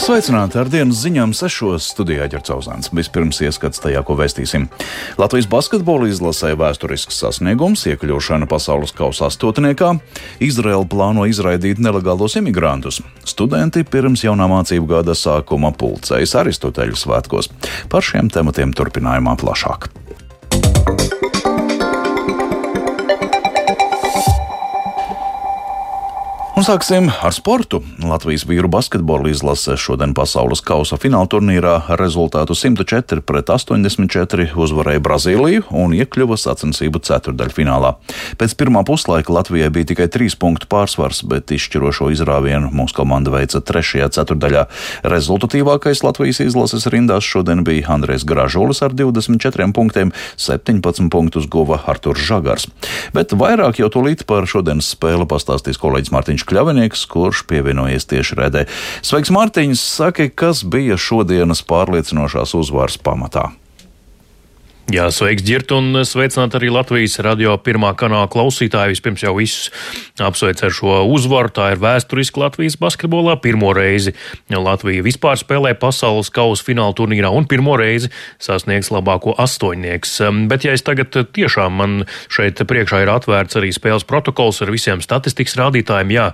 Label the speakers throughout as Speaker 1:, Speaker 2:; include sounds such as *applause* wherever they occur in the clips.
Speaker 1: Sveicināti ar dienas ziņām sešos studijā ģercauzāns. Vispirms ieskats tajā, ko vēstīsim. Latvijas basketbola izlasē vēsturisks sasniegums, iekļūšana pasaules kausa astotniekā, Izraela plāno izraidīt nelegālos imigrantus, studenti pirms jaunā mācību gada sākuma pulcējas Aristoteļu svētkos. Par šiem tematiem turpinājumā plašāk. Un sāksim ar sportu. Latvijas vīru basketbola izlase šodien pasaules kausa fināla turnīrā ar rezultātu 104 pret 84 uzvarēja Brazīliju un iekļuva sacensību ceturdaļfinālā. Pēc pirmā puslaika Latvijai bija tikai trīs punktu pārsvars, bet izšķirošo izrāvienu mūsu komanda veica trešajā ceturdaļā. Rezultatīvākais Latvijas izlases rindās šodien bija Andrēs Gražulis ar 24 punktiem, 17 punktus guva Arturs Žagars. Bet vairāk jau tūlīt par šodienas spēli pastāstīs kolēģis Mārtiņš Kļavinieks, kurš pievienojies tieši redzē. Sveiks, Mārtiņš! Saki, kas bija šodienas pārliecinošās uzvaras pamatā?
Speaker 2: Jā, sveiks, Girt, un sveicināt arī Latvijas radio pirmā kanāla klausītāji. Vispirms jau visus apsveic ar šo uzvaru. Tā ir vēsturiski Latvijas basketbolā. Pirmo reizi Latvija vispār spēlē pasaules kausa fināla turnīrā un pirmo reizi sasniegs labāko astoņnieks. Bet, ja es tagad tiešām man šeit priekšā ir atvērts arī spēles protokols ar visiem statistikas rādītājiem, jā,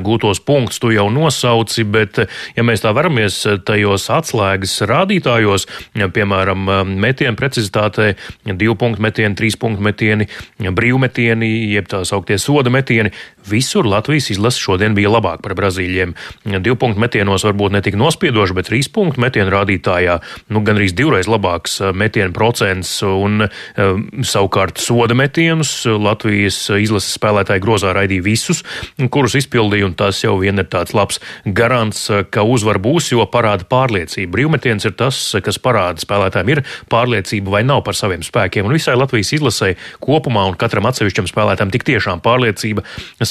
Speaker 2: gūtos punktus tu jau nosauci, bet, ja mēs tā veramies tajos atslēgas rādītājos, piemēram, metienu precizitāti, aktivitātei, divu punktu metieni, trīs punktu metieni, brīvmetieni, jeb tā sauktie soda metieni. Visur Latvijas izlase šodien bija labāka par Brazīļiem. Divu punktu metienos varbūt ne tik nospiedoši, bet trīs punktu metienu rādītājā nu, gan arī divreiz labāks uh, metienu procents un uh, savukārt soda metienus Latvijas izlases spēlētāji grozā raidīja visus, kurus izpildīja, un tas jau vien ir tāds labs garants, uh, ka uzvar būs, jo parāda pārliecību. Brīvmetiens ir tas, kas parāda spēlētājiem ir pārliecība vai nav par saviem spēkiem. Un visai Latvijas izlasē kopumā un katram atsevišķam spēlētājam tik tiešām pārliecība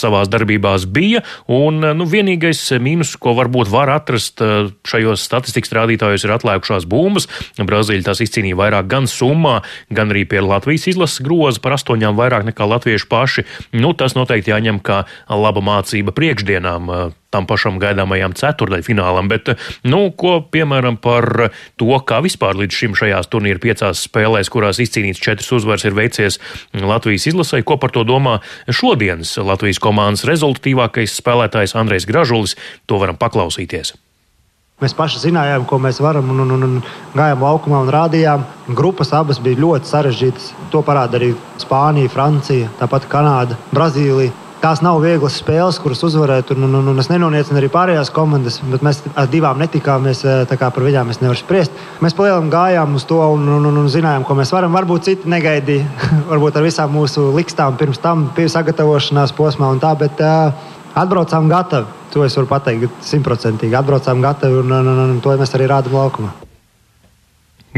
Speaker 2: savās darbībās bija. Un nu, vienīgais mīnus, ko varbūt var atrast eh, šajos statistikas rādītājos, ir atlēkušās bumbas. Brazīļi tās izcīnīja vairāk gan summā, gan arī pie Latvijas izlases groza par astoņām vairāk nekā latvieši paši. Nu, tas noteikti jāņem kā laba mācība priekšdienām eh, tam pašam gaidāmajam ceturdaļfinālam. Bet, nu, ko piemēram par to, kā vispār līdz šim šajās turnīra piecās spēlēs, kurās izcīnīts četras uzvaras, ir veicies Latvijas izlasē, ko par to domā šodienas Latvijas komandas rezultatīvākais spēlētājs Andrejs Gražulis, to varam paklausīties.
Speaker 3: Mēs paši zinājām, ko mēs varam, un, un, un, un gājām laukumā un rādījām. Grupas abas bija ļoti sarežģītas. To parāda arī Spānija, Francija, tāpat Kanāda, Brazīlija. Tās nav vieglas spēles, kuras uzvarēt, un, un, un, es nenoniecinu arī pārējās komandas, bet mēs ar divām netikāmies, kā par viņām es nevaru spriest. Mēs palielam gājām uz to un, un, un, un zinājām, ko mēs varam. Varbūt citi negaidīja, *laughs* varbūt ar visām mūsu likstām pirms tam, pirms sagatavošanās posmā un tā, bet uh, atbraucām gatavi. To es varu pateikt simtprocentīgi. Atbraucām gatavi un, un, un, un to mēs arī rādām laukumā.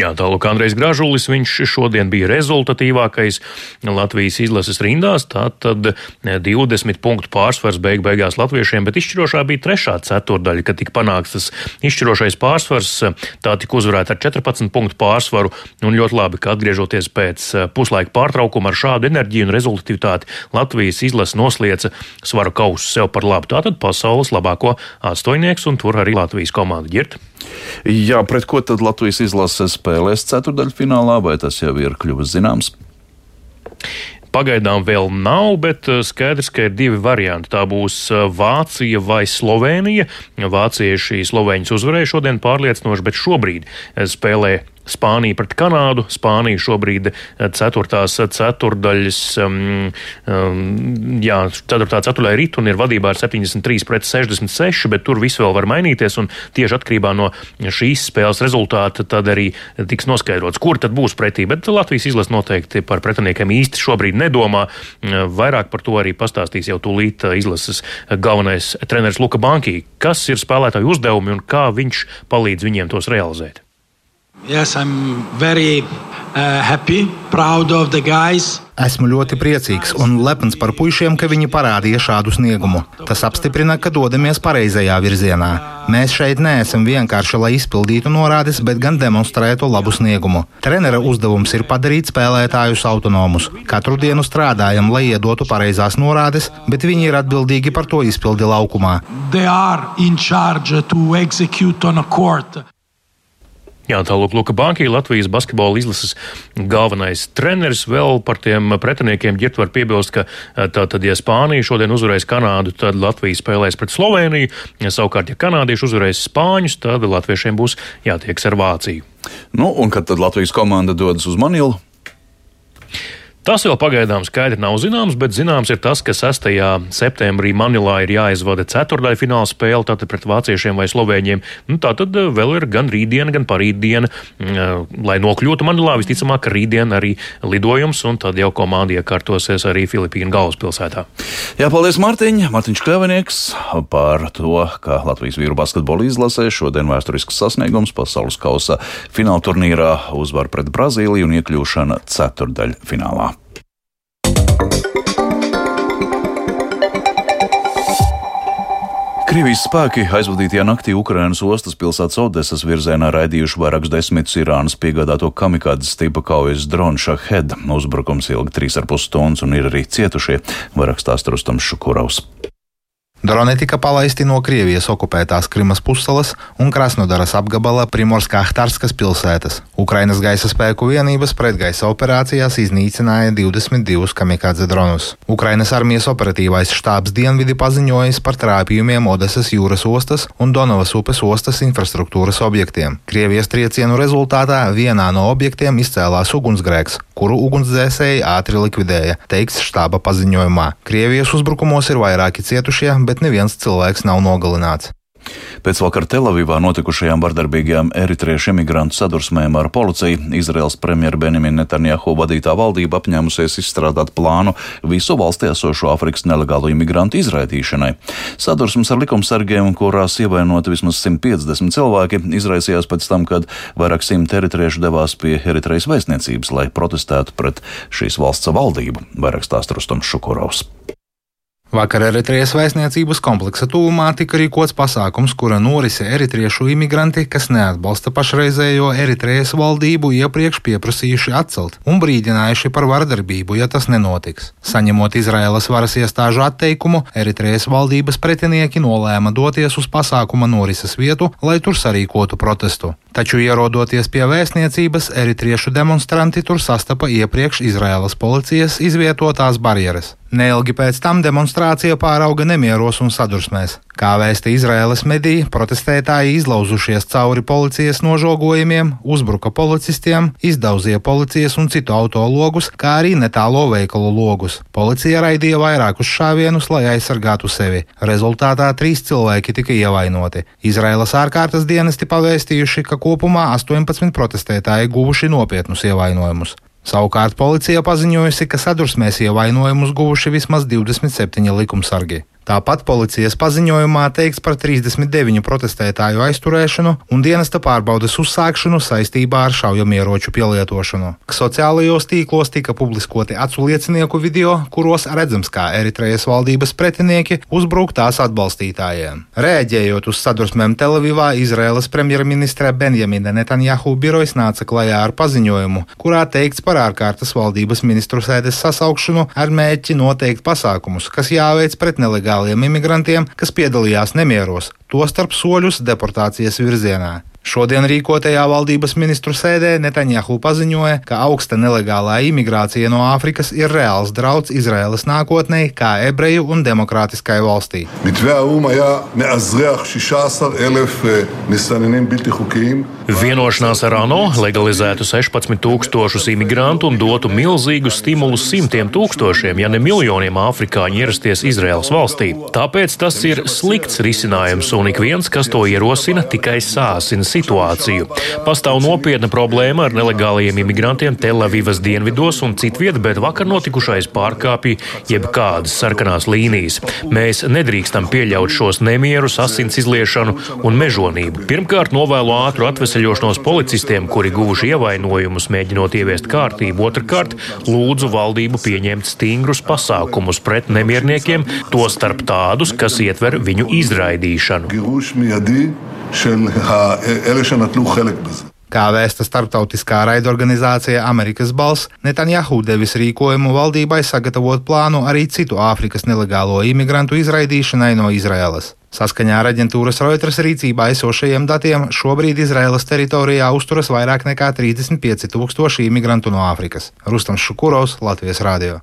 Speaker 2: Jā, tālāk Andrejs Gražulis, viņš šodien bija rezultatīvākais Latvijas izlases rindās, tātad 20 punktu pārsvars beig beigās latviešiem, bet izšķirošā bija trešā ceturdaļa, kad tika panākts tas izšķirošais pārsvars, tā tika uzvarēta ar 14 punktu pārsvaru, un ļoti labi, ka atgriežoties pēc puslaika pārtraukuma ar šādu enerģiju un rezultatīvitāti Latvijas izlase noslieca svaru kausu sev par labu. Tātad pasaules labāko astoņnieks, un tur arī Latvijas komanda ģirt.
Speaker 1: Jā, pret ko tad Latvijas izlase spēlēs ceturdaļfinālā, vai tas jau ir kļuvis zināms?
Speaker 2: Pagaidām vēl nav, bet eh, skaidrs, ka ir divi varianti. Tā būs eh, Vācija vai Slovenija. Vācieši slovēņus uzvarēja šodien pārliecinoši, bet šobrīd eh, spēlē Spānija pret Kanādu. Spānija šobrīd eh, ceturtās ceturdaļas, um, um, jā, ceturtā ceturdaļa rit un ir vadībā ar 73 pret 66, bet tur viss vēl var mainīties un tieši atkarībā no šīs spēles rezultāta tad arī tiks noskaidrots, kur tad būs pretī. Bet Latvijas izlase noteikti par pretiniekiem īsti šobrīd nedomā. Vairāk par to arī pastāstīs jau tūlīt izlases galvenais treneris Luka Bankī, kas ir spēlētāju uzdevumi un kā viņš palīdz viņiem tos realizēt.
Speaker 4: Yes, I'm very uh, happy, proud of the guys.
Speaker 5: Esmu ļoti priecīgs un lepns par puišiem, ka viņi parādīja šādu sniegumu. Tas apstiprina, ka dodamies pareizajā virzienā. Mēs šeit neesam vienkārši, lai izpildītu norādes, bet gan demonstrētu labu sniegumu. Trenera uzdevums ir padarīt spēlētājus autonomus. Katru dienu strādājam, lai iedotu pareizās norādes, bet viņi ir atbildīgi par to izpildi laukumā.
Speaker 2: Jā, tālāk Luka Banki, Latvijas basketbola izlases galvenais treneris. Vēl par tiem pretiniekiem ģirt var piebilst, ka eh, tātad, ja Spānija šodien uzvarēs Kanādu, tad Latvija spēlēs pret Sloveniju. Ja savukārt, ja kanādieši uzvarēs Spāņus, tad latviešiem būs jātieks ar Vāciju.
Speaker 1: Nu, un kad tad Latvijas komanda dodas uz Manilu?
Speaker 2: Tas vēl pagaidām skaidri nav zināms, bet zināms ir tas, ka 6. septembrī Manilā ir jāizvada ceturdaļa fināla spēle tātad pret vāciešiem vai slovēņiem. Nu, tā tad eh, vēl ir gan rītdiena, gan parītdiena, mm, eh, lai nokļūtu Manilā. Visticamāk, rītdien arī lidojums, un tad jau komanda iekārtosies arī Filipīnu galvaspilsētā.
Speaker 1: Jā, paldies Mārtiņ, Mārtiņš Kļavinieks par to, ka Latvijas vīru basketbola izlasē šodien vēsturisks sasniegums pasaules kausa fināla turnīrā uzvar pret Brazīliju un iekļūšana ceturdaļa finālā. Krievijas spēki aizvadītajā naktī Ukrainas ostas pilsētas Odesas virzienā raidījuši vairākus desmitus Irānas piegādāto kamikādas tipa kaujas dronu Shahed. Uzbrukums ilga 3,5 stundas un ir arī cietušie, vairāk stāsta Rustams Šukurovs.
Speaker 5: Droni tika palaisti no Krievijas okupētās Krimas pussalas un Krasnodaras apgabala Primorskā-Htarskas pilsētas. Ukrainas gaisa spēku vienības pretgaisa operācijās iznīcināja 22 kamikādze dronus. Ukrainas armijas operatīvais štābs dienvidi paziņojis par trāpījumiem Odesas jūras ostas un Donovas upes ostas infrastruktūras objektiem. Krievijas triecienu rezultātā vienā no objektiem izcēlās ugunsgrēks, kuru ugunsdzēsēji ātri likvidēja, teiks štāba paziņojumā. Krievijas uzbrukumos ir vairāki cietušie, bet neviens cilvēks nav nogalināts.
Speaker 1: Pēc vakar Telavivā notikušajām vardarbīgajām eritriešu imigrantu sadursmēm ar policiju Izraels premjera Benjamina Netanjahu vadītā valdība apņēmusies izstrādāt plānu visu valstī esošo Afrikas nelegālo imigrantu izraidīšanai. Sadursmes ar likumsargiem, kurās ievainoti vismaz 150 cilvēki, izraisījās pēc tam, kad vairāk simt eritriešu devās pie Eritrejas vēstniecības, lai protestētu pret šīs valsts valdību, vairāk stāsta Rustams Šukurovs.
Speaker 5: Vakar Eritrejas vēstniecības kompleksa tūmā tika rīkots pasākums, kura norise eritriešu imigranti, kas neatbalsta pašreizējo Eritrejas valdību, iepriekš pieprasījuši atcelt un brīdinājuši par vardarbību, ja tas nenotiks. Saņemot Izraēlas varas iestāžu atteikumu, Eritrejas valdības pretinieki nolēma doties uz pasākuma norises vietu, lai tur sarīkotu protestu. Taču, ierodoties pie vēstniecības, eritriešu demonstranti tur sastapa iepriekš Izraēlas policijas izvietotās barjeras. Neilgi pēc tam demonstrācija pārauga nemieros un sadursmēs. Kā vēsta Izraēlas mediji, protestētāji izlauzušies cauri policijas nožogojumiem, uzbruka policistiem, izdauzīja policijas un citu auto logus, kā arī netālo veikalu logus. Policija raidīja vairākus šāvienus, lai aizsargātu sevi. Rezultātā trīs cilvēki tika ievainoti. Izraēlas ārkārtas dienesti pavēstījuši, ka kopumā 18 protestētāji guvuši nopietnus ievainojumus. Savukārt policija paziņojusi, ka sadursmēs ievainojumus guvuši vismaz 27 likumsargi. Tāpat policijas paziņojumā teikts par 39 protestētāju aizturēšanu un dienesta pārbaudas uzsākšanu saistībā ar šaujamieroču pielietošanu. Sociālajos tīklos tika publiskoti acu liecinieku video, kuros redzams, kā Eritrejas valdības pretinieki uzbruk tās atbalstītājiem. Rēģējot uz sadursmēm Telavivā, Izraēlas premjerministra Benjamina Netanjahu birojas nāca klajā ar paziņojumu, kurā teikts par ārkārtas valdības ministru sēdes sasaukšanu ar mērķi noteikt pasākumus, kas jāveic pret nelegālu nelegāliem imigrantiem, kas piedalījās nemieros, tostarp soļus deportācijas virzienā. Šodien rīkotajā valdības ministru sēdē Netanjahu paziņoja, ka augsta nelegālā imigrācija no Āfrikas ir reāls drauds Izraēlas nākotnē, kā ebreju un demokrātiskai valstī.
Speaker 2: Vienošanās ar ANO legalizētu 16 tūkstošus imigrantu un dotu milzīgu stimulu simtiem tūkstošiem, ja ne miljoniem afrikāņu ierasties Izraēlas valstī. Tāpēc tas ir slikts risinājums, un ik viens, kas to ierosina, tikai sāsina situāciju. Pastāv nopietna problēma ar nelegāliem imigrantiem Telavivas dienvidos un citviet, bet vakar notikušais pārkāpja jebkādas sarkanās līnijas. Mēs nedrīkstam pieļaut šos nemierus, asins izliešanu un mežonību. Pirmkārt, novēlu ātru atveseļošanos policistiem, kuri guvuši ievainojumus, mēģinot ieviest kārtību. Otrakārt, lūdzu valdību pieņemt stingrus pasākumus pret nemierniekiem, tostarp tādus, kas ietver viņu izraidīšanu.
Speaker 5: Kā vēsta starptautiskā raidorganizācija Amerikas balss, Netanjahu devis rīkojumu valdībai sagatavot plānu arī citu Āfrikas nelegālo imigrantu izraidīšanai no Izraēlas. Saskaņā ar aģentūras Reuters rīcībā esošajiem datiem šobrīd Izraēlas teritorijā uzturas vairāk nekā 35 tūkstoši imigrantu no Āfrikas. Rustams Šukurovs, Latvijas Rādio.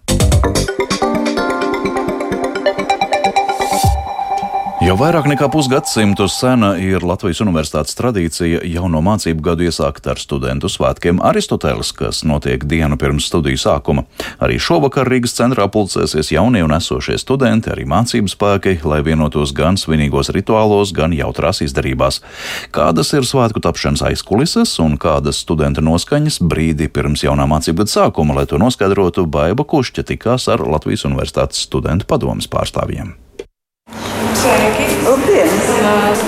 Speaker 1: Jau vairāk nekā pusgadsimtu sena ir Latvijas universitātes tradīcija jauno mācību gadu iesākt ar studentu svētkiem Aristoteles, kas notiek dienu pirms studiju sākuma. Arī šovakar Rīgas centrā pulcēsies jaunie un esošie studenti, arī mācību spēki, lai vienotos gan svinīgos rituālos, gan jautrās izdarībās. Kādas ir svētku tapšanas aizkulises un kādas studenta noskaņas brīdi pirms jaunā mācību gada sākuma, lai to noskaidrotu, Baiba Kušķa tikās ar Latvijas universitātes studentu padomas pārstāvjiem.
Speaker 6: Sveiki! Labdien!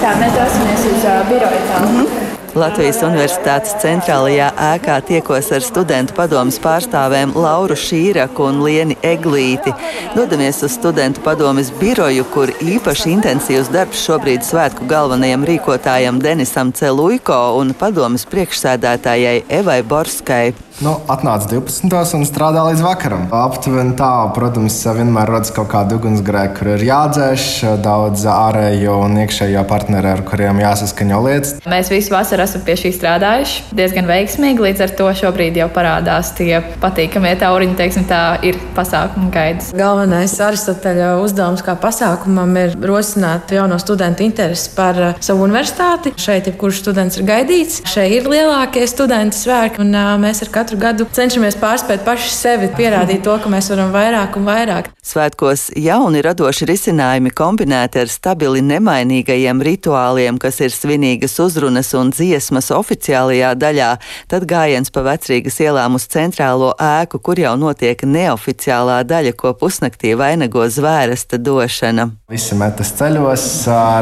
Speaker 6: Tā, mēs dosimies uz uh, biroju tālu. Mm -hmm.
Speaker 7: Latvijas Universitātes centrālajā ēkā tiekos ar studentu padomus pārstāvēm Lauru Šīraku un Lieni Eglīti. Dodamies uz studentu padomus biroju, kur īpaši intensīvs darbs šobrīd svētku galvenajam rīkotājam Denisam Celuiko un padomus priekšsēdētājai Evai Borskai.
Speaker 8: Nu, atnāca 12. un strādā līdz vakaram. Aptuveni tā, protams, vienmēr rodas kaut kāda ugunsgrēka, kur ir jādzēš daudz ārējo un iekšējo partneri, ar kuriem jāsaskaņo lietas.
Speaker 6: Mēs visu vasaru esam pie šī strādājuši diezgan veiksmīgi. Līdz ar to šobrīd jau parādās tie patīkamie tauriņi, teiksim, tā ir pasākuma gaidas.
Speaker 9: Galvenais Aristoteļa uzdevums kā pasākumam ir rosināt jauno studentu interesi par uh, savu universitāti. Šeit jebkurš students ir gaidīts. Šeit ir lielākie studentu svētki, un uh, mēs ar katru gadu cenšamies pārspēt paši sevi, pierādīt to, ka mēs varam vairāk un vairāk.
Speaker 7: Svētkos jauni radoši risinājumi kombinēti ar stabili nemainīgajiem rituāliem, kas ir svinīgas uzrunas un dziesmas oficiālajā daļā, tad gājiens pa vecrīgas ielām uz centrālo ēku, kur jau notiek neoficiālā daļa, ko pusnaktī vainago zvērsta došana.
Speaker 8: Visi metas ceļos,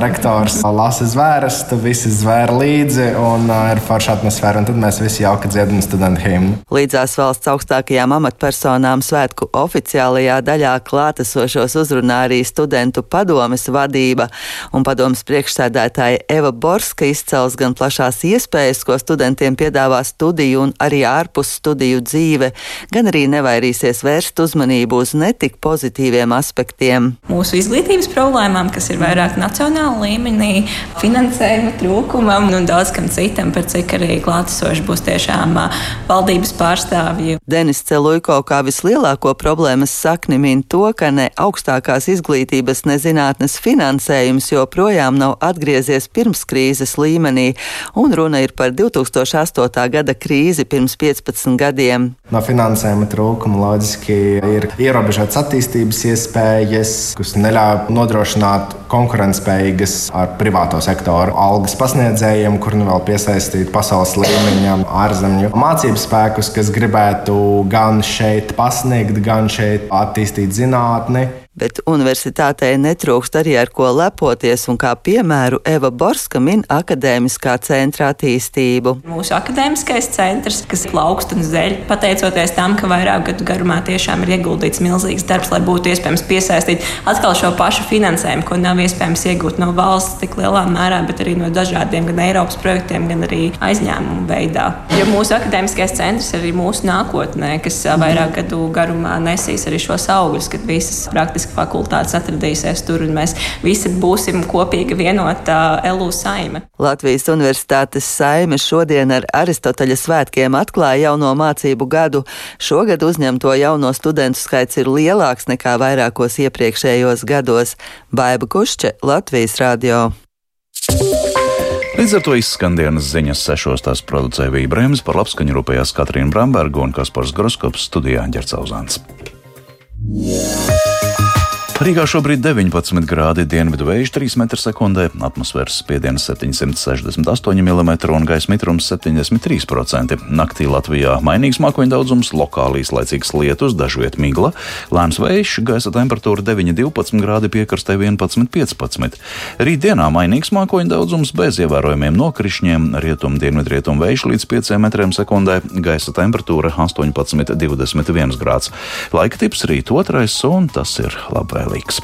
Speaker 8: rektors lasa zvērestu, visi zvēr līdzi un ir forša atmosfēra, un tad mēs visi jauki dziedam studentu himnu.
Speaker 7: Līdzās valsts augstākajām amatpersonām svētku oficiālajā daļā klātesošos uzrunā arī studentu padomes vadība, un padomes priekšsēdētāja Eva Borska izcels gan plašās iespējas, ko studentiem piedāvā studiju un arī ārpus studiju dzīve, gan arī nevairīsies vērst uzmanību uz netik pozitīviem aspektiem.
Speaker 6: Mūsu izglītības problēmām, kas ir vairāk nacionāla līmenī, finansējuma trūkumam un daudz kam citam, par cik arī klātesoši būs tiešām valdības pārstāvji.
Speaker 7: Denis Celuiko kā vislielāko problēmas sakni min to, ka ne augstākās izglītības, ne zinātnes finansējums joprojām nav atgriezies pirms krīzes līmenī, un runa ir par 2008. gada krīzi pirms 15 gadiem.
Speaker 8: No finansējuma trūkuma loģiski ir ierobežotas attīstības iespējas, kas neļauj nodrošināt konkurētspējīgas ar privāto sektoru algas pasniedzējiem, kur nu vēl piesaistīt pasaules līmeņa ārzemju mācību spēku cilvēkus, kas gribētu gan šeit pasniegt, gan šeit attīstīt zinātne
Speaker 7: bet universitātei netrūkst arī ar ko lepoties, un kā piemēru Eva Borska min akadēmiskā centra attīstību.
Speaker 6: Mūsu akadēmiskais centrs, kas plaukst un zeļ, pateicoties tam, ka vairāk gadu garumā tiešām ir ieguldīts milzīgs darbs, lai būtu iespējams piesaistīt atkal šo pašu finansējumu, ko nav iespējams iegūt no valsts tik lielā mērā, bet arī no dažādiem gan Eiropas projektiem, gan arī aizņēmumu veidā. Jo mūsu akadēmiskais centrs ir arī mūsu nākotnē, kas vairāk gadu garumā nesīs arī šos augļus, kad visas praktiski praktiski fakultātes atradīsies tur, un mēs visi būsim kopīga vienota LU saime.
Speaker 7: Latvijas Universitātes saime šodien ar Aristoteļa svētkiem atklāja jauno mācību gadu. Šogad uzņemto jauno studentu skaits ir lielāks nekā vairākos iepriekšējos gados. Baiba Kušče, Latvijas radio.
Speaker 1: Līdz ar to izskan dienas ziņas sešos tās producēja Vija Brēms, par labskaņu rūpējās Katrīna Bramberga un Kaspars Groskops studijā Ģercauzāns. Yeah. Rīgā šobrīd 19 grādi, dienvidu vējš 3 m2, atmosfēras spiediens 768 mm un gaisa mitrums 73%. Naktī Latvijā mainīgs mākoņu daudzums, lokāli īslaicīgs lietus, dažviet migla, lēns vējš, gaisa temperatūra 9,12 grādi, piekrastē 11,15. Rītdienā mainīgs mākoņu daudzums bez ievērojumiem nokrišņiem, rietum, dienvidrietum vējš līdz 5 m2, gaisa temperatūra 18,21 grāds. Laika tips rīt otrais un tas ir Leaks.